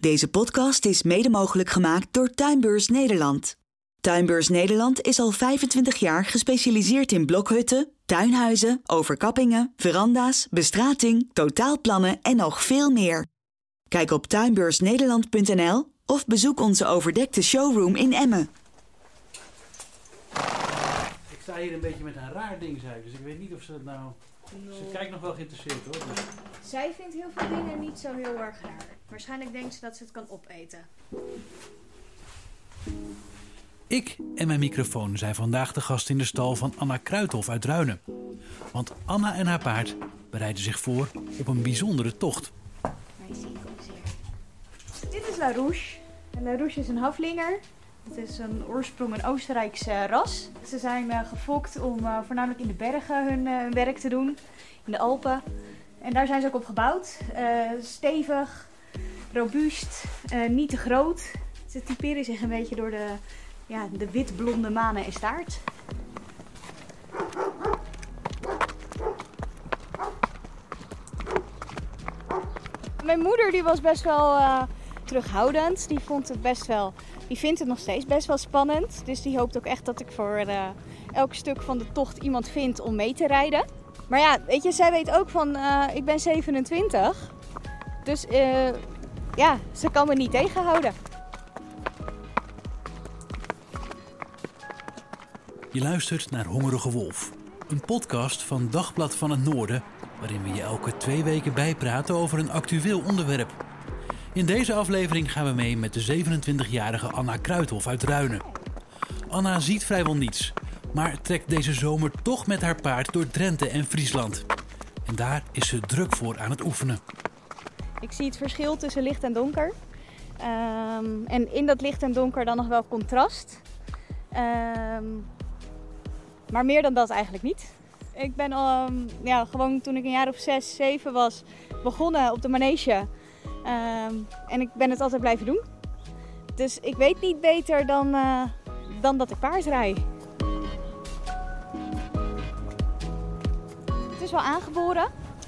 Deze podcast is mede mogelijk gemaakt door Tuinbeurs Nederland. Tuinbeurs Nederland is al 25 jaar gespecialiseerd in blokhutten, tuinhuizen, overkappingen, veranda's, bestrating, totaalplannen en nog veel meer. Kijk op tuinbeursnederland.nl of bezoek onze overdekte showroom in Emmen. Ik sta hier een beetje met een raar ding, zei. Dus ik weet niet of ze het nou... Ze kijkt nog wel geïnteresseerd hoor. Dus Zij vindt heel veel dingen niet zo heel erg raar. Waarschijnlijk denkt ze dat ze het kan opeten. Ik en mijn microfoon zijn vandaag de gast in de stal van Anna Kruithof uit Druinen. Want Anna en haar paard bereiden zich voor op een bijzondere tocht. Dit is La Rouge. En La Rouge is een haflinger. Het is een oorsprong een Oostenrijkse ras. Ze zijn eh, gefokt om eh, voornamelijk in de bergen hun, eh, hun werk te doen. In de Alpen. En daar zijn ze ook op gebouwd. Stevig, robuust, niet te groot. Ze typeren zich een beetje door de, ja, de wit-blonde manen en staart. Mijn moeder die was best wel terughoudend. Die vond het best wel, die vindt het nog steeds best wel spannend. Dus die hoopt ook echt dat ik voor eh, elk stuk van de tocht iemand vind om mee te rijden. Maar ja, weet je, zij weet ook van, eh, ik ben 27. Dus eh, ja, ze kan me niet tegenhouden. Je luistert naar Hongerige Wolf. Een podcast van Dagblad van het Noorden... waarin we je elke twee weken bijpraten over een actueel onderwerp. In deze aflevering gaan we mee met de 27-jarige Anna Kruithof uit Ruinen. Anna ziet vrijwel niets, maar trekt deze zomer toch met haar paard door Drenthe en Friesland. En daar is ze druk voor aan het oefenen. Ik zie het verschil tussen licht en donker. Ehm, en in dat licht en donker dan nog wel contrast. Ehm, maar meer dan dat eigenlijk niet. Ik ben ehm, ja, gewoon toen ik een jaar of zes, zeven was begonnen op de manege. Ehm, en ik ben het altijd blijven doen. Dus ik weet niet beter dan, eh, dan dat ik paard rij. Het is wel aangeboren.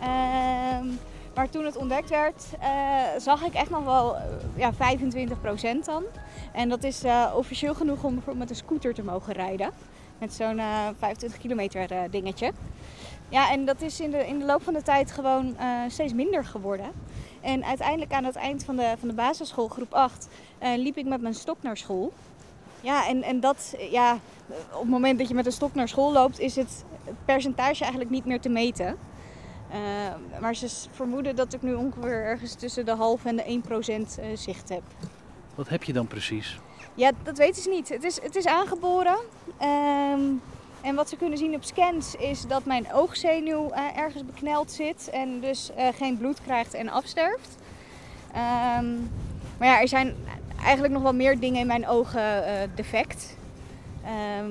Ehm, maar toen het ontdekt werd, eh, zag ik echt nog wel eh, ja, 25% dan. En dat is officieel genoeg om bijvoorbeeld met een scooter te mogen rijden. Met zo'n eh, 25 kilometer dingetje. Ja, en dat is in de, in de loop van de tijd gewoon steeds minder geworden. En uiteindelijk aan het eind van de, van de basisschool, groep 8, eh, liep ik met mijn stok naar school. Ja, en, en dat, ja, op het moment dat je met een stok naar school loopt, is het percentage eigenlijk niet meer te meten. Eh, maar ze vermoeden dat ik nu ongeveer ergens tussen de half en de 1% eh, zicht heb. Wat heb je dan precies? Ja, dat weten ze niet. Het is, het is aangeboren. Ehm, en wat ze kunnen zien op scans is dat mijn oogzenuw eh, ergens bekneld zit en dus eh, geen bloed krijgt en afsterft. Ehm, maar ja, er zijn eigenlijk nog wel meer dingen in mijn ogen eh, defect. Ehm,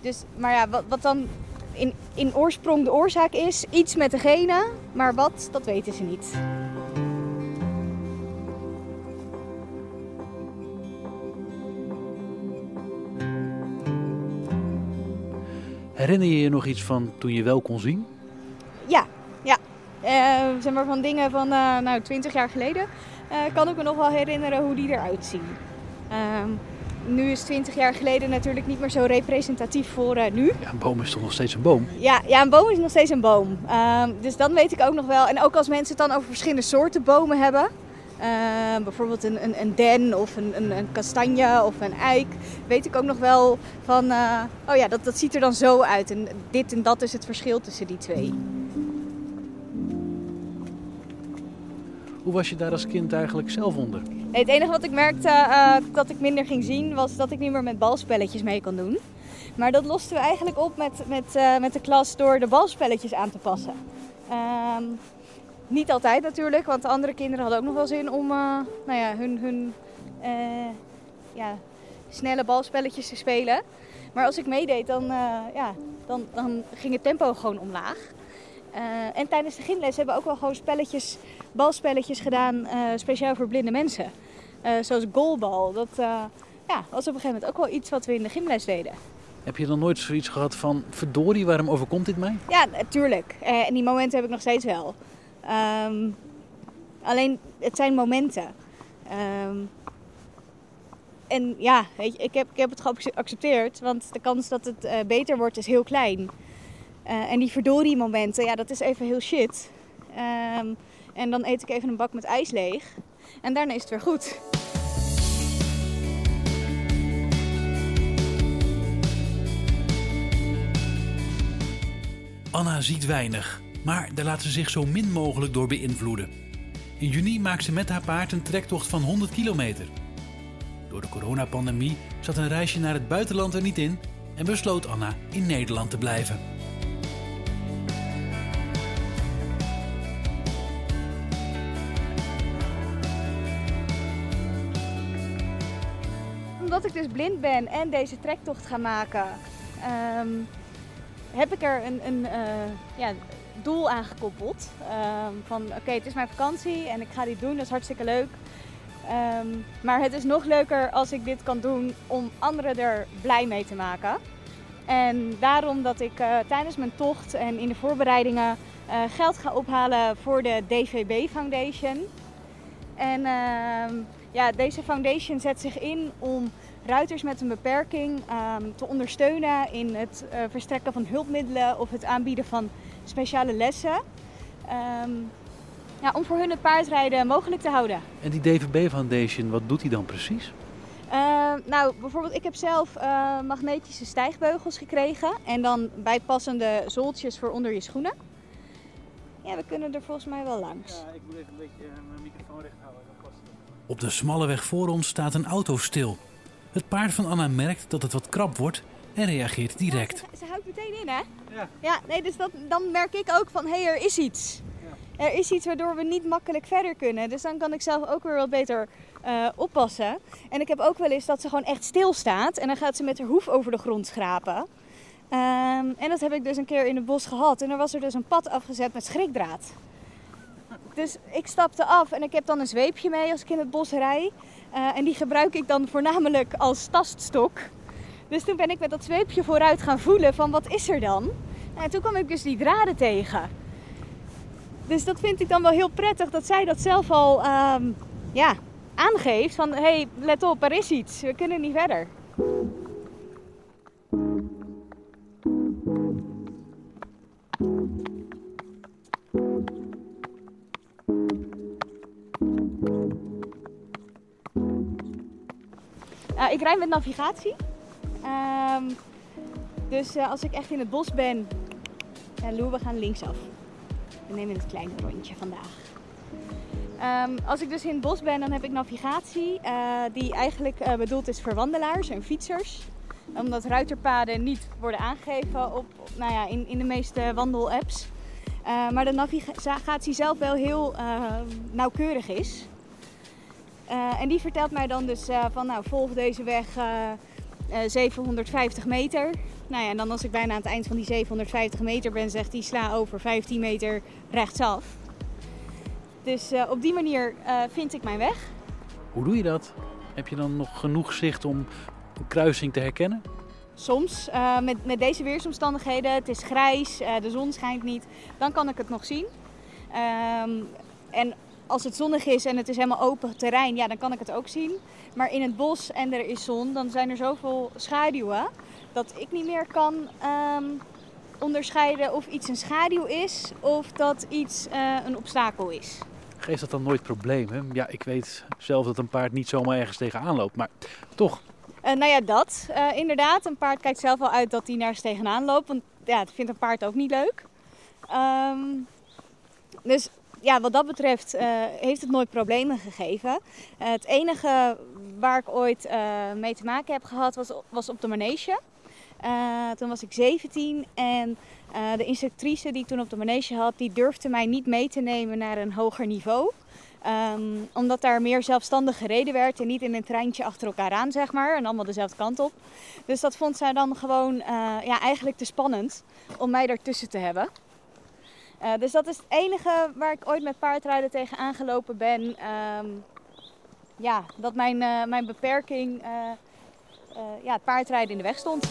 dus, maar ja, wat, wat dan in, in oorsprong de oorzaak is, iets met de genen, maar wat, dat weten ze niet. Herinner je je nog iets van toen je wel kon zien? Ja, ja. Eh, zeg maar van dingen van eh nou, 20 jaar geleden eh, kan ik me nog wel herinneren hoe die eruit zien. Ehm, nu is 20 jaar geleden natuurlijk niet meer zo representatief voor nu. Ja, een boom is toch nog steeds een boom? Ja, ja, een boom is nog steeds een boom. Ehm, dus dan weet ik ook nog wel. En ook als mensen het dan over verschillende soorten bomen hebben. Ehm, bijvoorbeeld een, een, een den of een, een, een kastanje of een eik. Weet ik ook nog wel van, eh, oh ja, dat, dat ziet er dan zo uit. En dit en dat is het verschil tussen die twee. Hoe was je daar als kind eigenlijk zelf onder? Nee, het enige wat ik merkte eh, dat ik minder ging zien, was dat ik niet meer met balspelletjes mee kon doen. Maar dat losten we eigenlijk op met, met, eh, met de klas door de balspelletjes aan te passen. Ehm, niet altijd natuurlijk, want de andere kinderen hadden ook nog wel zin om eh, nou ja, hun, hun eh, ja, snelle balspelletjes te spelen. Maar als ik meedeed, dan, eh, ja, dan, dan ging het tempo gewoon omlaag. En tijdens de gymles hebben we ook wel gewoon spelletjes, balspelletjes gedaan, speciaal voor blinde mensen. zoals goalbal. Dat ja, was op een gegeven moment ook wel iets wat we in de gymles deden. Heb je dan nooit zoiets gehad van, verdorie, waarom overkomt dit mij? Ja, natuurlijk. en die momenten heb ik nog steeds wel. Ehm, alleen, het zijn momenten. Ehm, en ja, weet ik, heb, ik heb het geaccepteerd, want de kans dat het uh, beter wordt is heel klein. Uh, en die verdorie momenten, ja, dat is even heel shit. Um, en dan eet ik even een bak met ijs leeg. En daarna is het weer goed. Anna ziet weinig, maar daar laat ze zich zo min mogelijk door beïnvloeden. In juni maakt ze met haar paard een trektocht van 100 kilometer. Door de coronapandemie zat een reisje naar het buitenland er niet in en besloot Anna in Nederland te blijven. Omdat ik dus blind ben en deze trektocht ga maken, ehm, heb ik er een, een uh, ja, doel aan gekoppeld. Ehm, van oké, het is mijn vakantie en ik ga dit doen, dat is hartstikke leuk. Ehm, maar het is nog leuker als ik dit kan doen om anderen er blij mee te maken. En daarom dat ik uh, tijdens mijn tocht en in de voorbereidingen uh, geld ga ophalen voor de DVB Foundation. En uh, ja, deze foundation zet zich in om ruiters met een beperking um, te ondersteunen in het uh, verstrekken van hulpmiddelen of het aanbieden van speciale lessen. Um, ja, om voor hun het paardrijden mogelijk te houden. En die DVB Foundation, wat doet die dan precies? Uh, nou, bijvoorbeeld, ik heb zelf uh, magnetische stijgbeugels gekregen. En dan bijpassende zooltjes voor onder je schoenen. Ja, we kunnen er volgens mij wel langs. Ja, ik moet even een beetje uh, mijn microfoon recht houden. Op de smalle weg voor ons staat een auto stil. Het paard van Anna merkt dat het wat krap wordt en reageert direct. Ja, ze, ze, houdt meteen in, hè? Ja. Ja, nee, dus dat, dan merk ik ook van, hé, hey, er is iets er is iets waardoor we niet makkelijk verder kunnen. Dus dan kan ik zelf ook weer wat beter uh, oppassen. En ik heb ook wel eens dat ze gewoon echt stilstaat. En dan gaat ze met haar hoef over de grond schrapen. Um, en dat heb ik dus een keer in het bos gehad. En er was er dus een pad afgezet met schrikdraad. Dus ik stapte af en ik heb dan een zweepje mee als ik in het bos rij. Uh, en die gebruik ik dan voornamelijk als taststok. Dus toen ben ik met dat zweepje vooruit gaan voelen van wat is er dan? En toen kwam ik dus die draden tegen. Dus dat vind ik dan wel heel prettig dat zij dat zelf al um, ja, aangeeft. Van hé, hey, let op, er is iets. We kunnen niet verder. Uh, ik rij met navigatie. Um, dus uh, als ik echt in het bos ben, ja, Lou, we gaan linksaf. We nemen het kleine rondje vandaag. Um, als ik dus in het bos ben, dan heb ik navigatie uh, die eigenlijk uh, bedoeld is voor wandelaars en fietsers. Omdat ruiterpaden niet worden aangegeven op, nou ja, in, in de meeste wandelapps. Maar de navigatie zelf wel heel nauwkeurig is. En die vertelt mij dan dus van nou volg deze weg 750 meter. Nou ja, en dan als ik bijna aan het eind van die 750 meter ben, zegt hij sla over 15 meter rechtsaf. Dus op die manier vind ik mijn weg. Hoe doe je dat? Heb je dan nog genoeg zicht om een kruising te herkennen? Soms, met, met deze weersomstandigheden, het is grijs, de zon schijnt niet, dan kan ik het nog zien. Um, en als het zonnig is en het is helemaal open terrein, ja, dan kan ik het ook zien. Maar in het bos en er is zon, dan zijn er zoveel schaduwen dat ik niet meer kan um, onderscheiden of iets een schaduw is of dat iets uh, een obstakel is. Geeft dat dan nooit problemen? Ja, ik weet zelf dat een paard niet zomaar ergens tegenaan loopt, maar toch. Uh, nou ja, dat. Uh, inderdaad, een paard kijkt zelf wel uit dat hij nergens tegenaan loopt, want ja, dat vindt een paard ook niet leuk. Um, dus ja, wat dat betreft uh, heeft het nooit problemen gegeven. Uh, het enige waar ik ooit uh, mee te maken heb gehad was, was op de manege. toen was ik 17 en de instructrice die ik toen op de manege had, die durfde mij niet mee te nemen naar een hoger niveau. Ehm, omdat daar meer zelfstandig gereden werd en niet in een treintje achter elkaar aan, zeg maar. En allemaal dezelfde kant op. Dus dat vond zij dan gewoon eh, ja, eigenlijk te spannend om mij daartussen te hebben. Eh, dus dat is het enige waar ik ooit met paardrijden tegen aangelopen ben. Ehm, ja, dat mijn, eh, mijn beperking, eh, ja, het paardrijden in de weg stond.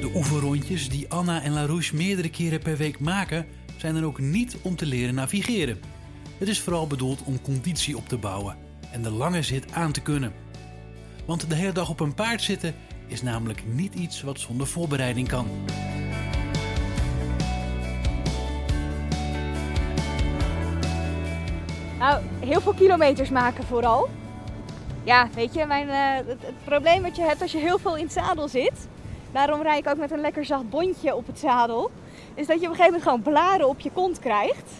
De oefenrondjes die Anna en Larouche meerdere keren per week maken, zijn dan ook niet om te leren navigeren. Het is vooral bedoeld om conditie op te bouwen en de lange zit aan te kunnen. Want de hele dag op een paard zitten is namelijk niet iets wat zonder voorbereiding kan. Nou, heel veel kilometers maken vooral. Ja, weet je, mijn, eh, het, probleem wat je hebt als je heel veel in het zadel zit, daarom rijd ik ook met een lekker zacht bondje op het zadel, is dat je op een gegeven moment gewoon blaren op je kont krijgt.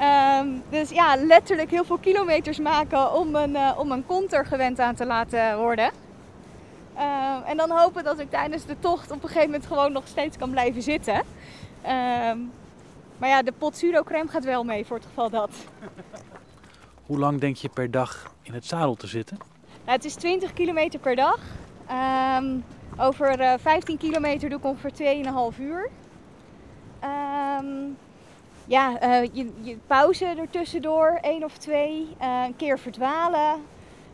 Ehm, dus ja, letterlijk heel veel kilometers maken om een, eh, om een kont er gewend aan te laten worden. Ehm, en dan hopen dat ik tijdens de tocht op een gegeven moment gewoon nog steeds kan blijven zitten. Ehm, maar ja, de pot crème gaat wel mee voor het geval dat. Hoe lang denk je per dag in het zadel te zitten? Nou, het is 20 kilometer per dag. Over eh, 15 kilometer doe ik ongeveer 2,5 uur. Ehm, ja, eh, je, je pauze ertussendoor, één of twee. eh, een keer verdwalen.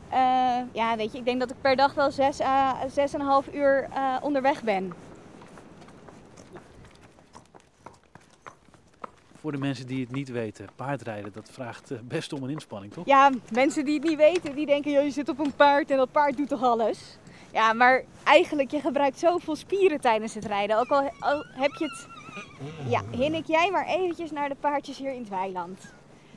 Eh, ja, weet je, ik denk dat ik per dag wel 6 à 6,5 uur eh, onderweg ben. Voor de mensen die het niet weten, paardrijden, dat vraagt best om een inspanning, toch? Ja, mensen die het niet weten, die denken, joh, je zit op een paard en dat paard doet toch alles? Ja, maar eigenlijk, je gebruikt zoveel spieren tijdens het rijden. Ook al, al heb je het... Ja, hinnik jij maar eventjes naar de paardjes hier in het weiland.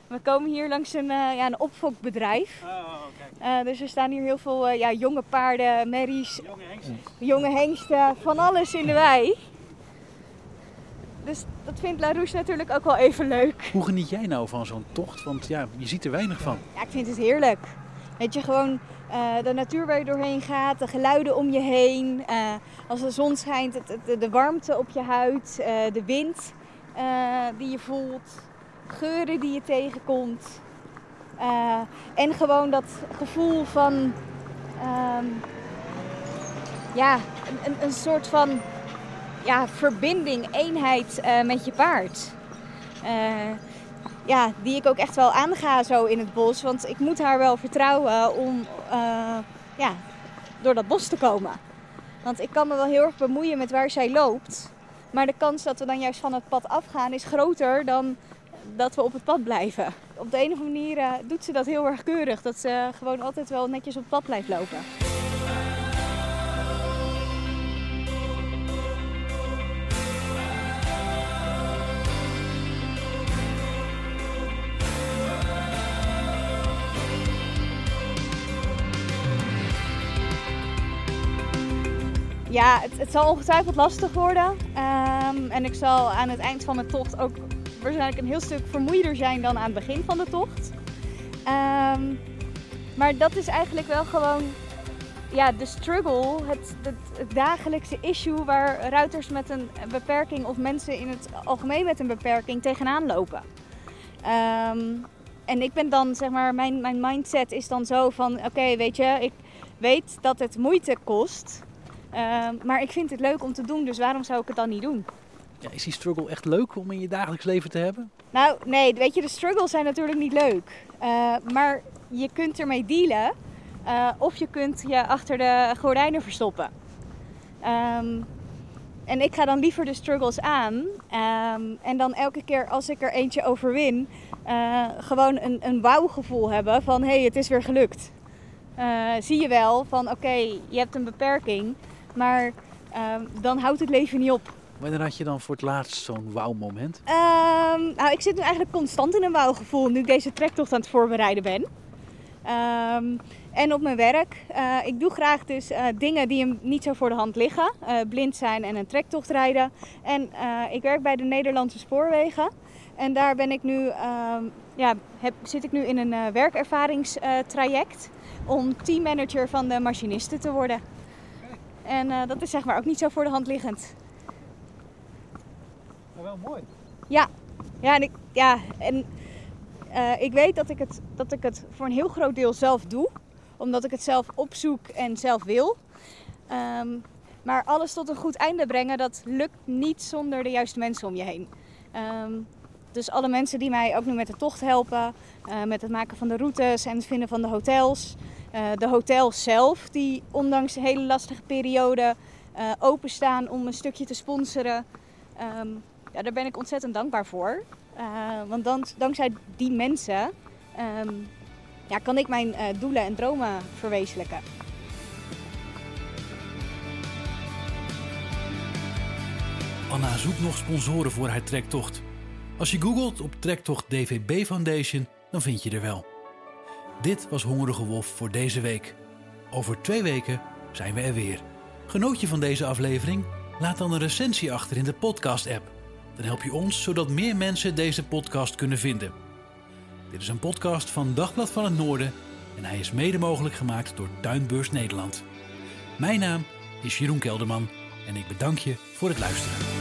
We komen hier langs een, eh, ja, een opfokbedrijf. Oh, kijk. Eh, dus er staan hier heel veel eh, ja, jonge paarden, merries, Jonge hengsten. jonge hengsten, van alles in de wei. Dus dat vindt Larouche natuurlijk ook wel even leuk. Hoe geniet jij nou van zo'n tocht? Want ja, je ziet er weinig van. Ja, ik vind het heerlijk. Weet je, gewoon eh, de natuur waar je doorheen gaat, de geluiden om je heen. eh, als de zon schijnt, de warmte op je huid, eh, de wind die je voelt, geuren die je tegenkomt. En gewoon dat gevoel van, ehm, ja, een, een, soort van ja, verbinding, eenheid met je paard. Ja, die ik ook echt wel aanga zo in het bos. Want ik moet haar wel vertrouwen om eh, ja, door dat bos te komen. Want ik kan me wel heel erg bemoeien met waar zij loopt. Maar de kans dat we dan juist van het pad afgaan is groter dan dat we op het pad blijven. Op de andere manier eh, doet ze dat heel erg keurig. Dat ze gewoon altijd wel netjes op het pad blijft lopen. Ja, het, het zal ongetwijfeld lastig worden. Ehm, en ik zal aan het eind van de tocht ook waarschijnlijk een heel stuk vermoeider zijn dan aan het begin van de tocht. Ehm, maar dat is eigenlijk wel gewoon ja, de struggle, het, het, dagelijkse issue waar ruiters met een beperking of mensen in het algemeen met een beperking tegenaan lopen. Ehm, en ik ben dan, zeg maar, mijn, mijn mindset is dan zo van: oké, weet je, ik weet dat het moeite kost. Ehm, maar ik vind het leuk om te doen, dus waarom zou ik het dan niet doen? Ja, is die struggle echt leuk om in je dagelijks leven te hebben? Nou, nee, weet je, de struggles zijn natuurlijk niet leuk. Eh, maar je kunt ermee dealen. eh, of je kunt je achter de gordijnen verstoppen. Ehm, en ik ga dan liever de struggles aan. Ehm, en dan elke keer als ik er eentje overwin, eh, gewoon een, een wauwgevoel hebben van hé, hey, het is weer gelukt. Zie je wel van oké, je hebt een beperking, maar ehm, dan houdt het leven niet op. Wanneer had je dan voor het laatst zo'n wauw-moment? Ehm, nou, ik zit nu eigenlijk constant in een wauwgevoel nu ik deze trektocht aan het voorbereiden ben. Ehm, en op mijn werk. Eh, ik doe graag dus eh, dingen die hem niet zo voor de hand liggen. Eh, blind zijn en een trektocht rijden. En ik werk bij de Nederlandse Spoorwegen. En daar ben ik nu, ja, heb, zit ik nu in een werkervaringstraject om teammanager van de machinisten te worden. En eh, dat is zeg maar ook niet zo voor de hand liggend. Maar wel mooi. Ja, en ik, ja, en, eh, ik weet dat ik, het, dat ik het voor een heel groot deel zelf doe. Omdat ik het zelf opzoek en zelf wil. Ehm, maar alles tot een goed einde brengen, dat lukt niet zonder de juiste mensen om je heen. Ehm, dus alle mensen die mij ook nu met de tocht helpen, eh, met het maken van de routes en het vinden van de hotels. Eh, de hotels zelf, die ondanks de hele lastige periode uh, openstaan om een stukje te sponsoren. Ehm, ja, daar ben ik ontzettend dankbaar voor. want dan, dankzij die mensen ehm, ja, kan ik mijn doelen en dromen verwezenlijken. Anna zoekt nog sponsoren voor haar trektocht. Als je googelt op trektocht DVB Foundation, dan vind je er wel. Dit was Hongerige Wolf voor deze week. Over twee weken zijn we er weer. Genoot je van deze aflevering? Laat dan een recensie achter in de podcast-app. Dan help je ons zodat meer mensen deze podcast kunnen vinden. Dit is een podcast van Dagblad van het Noorden en hij is mede mogelijk gemaakt door Tuinbeurs Nederland. Mijn naam is Jeroen Kelderman en ik bedank je voor het luisteren.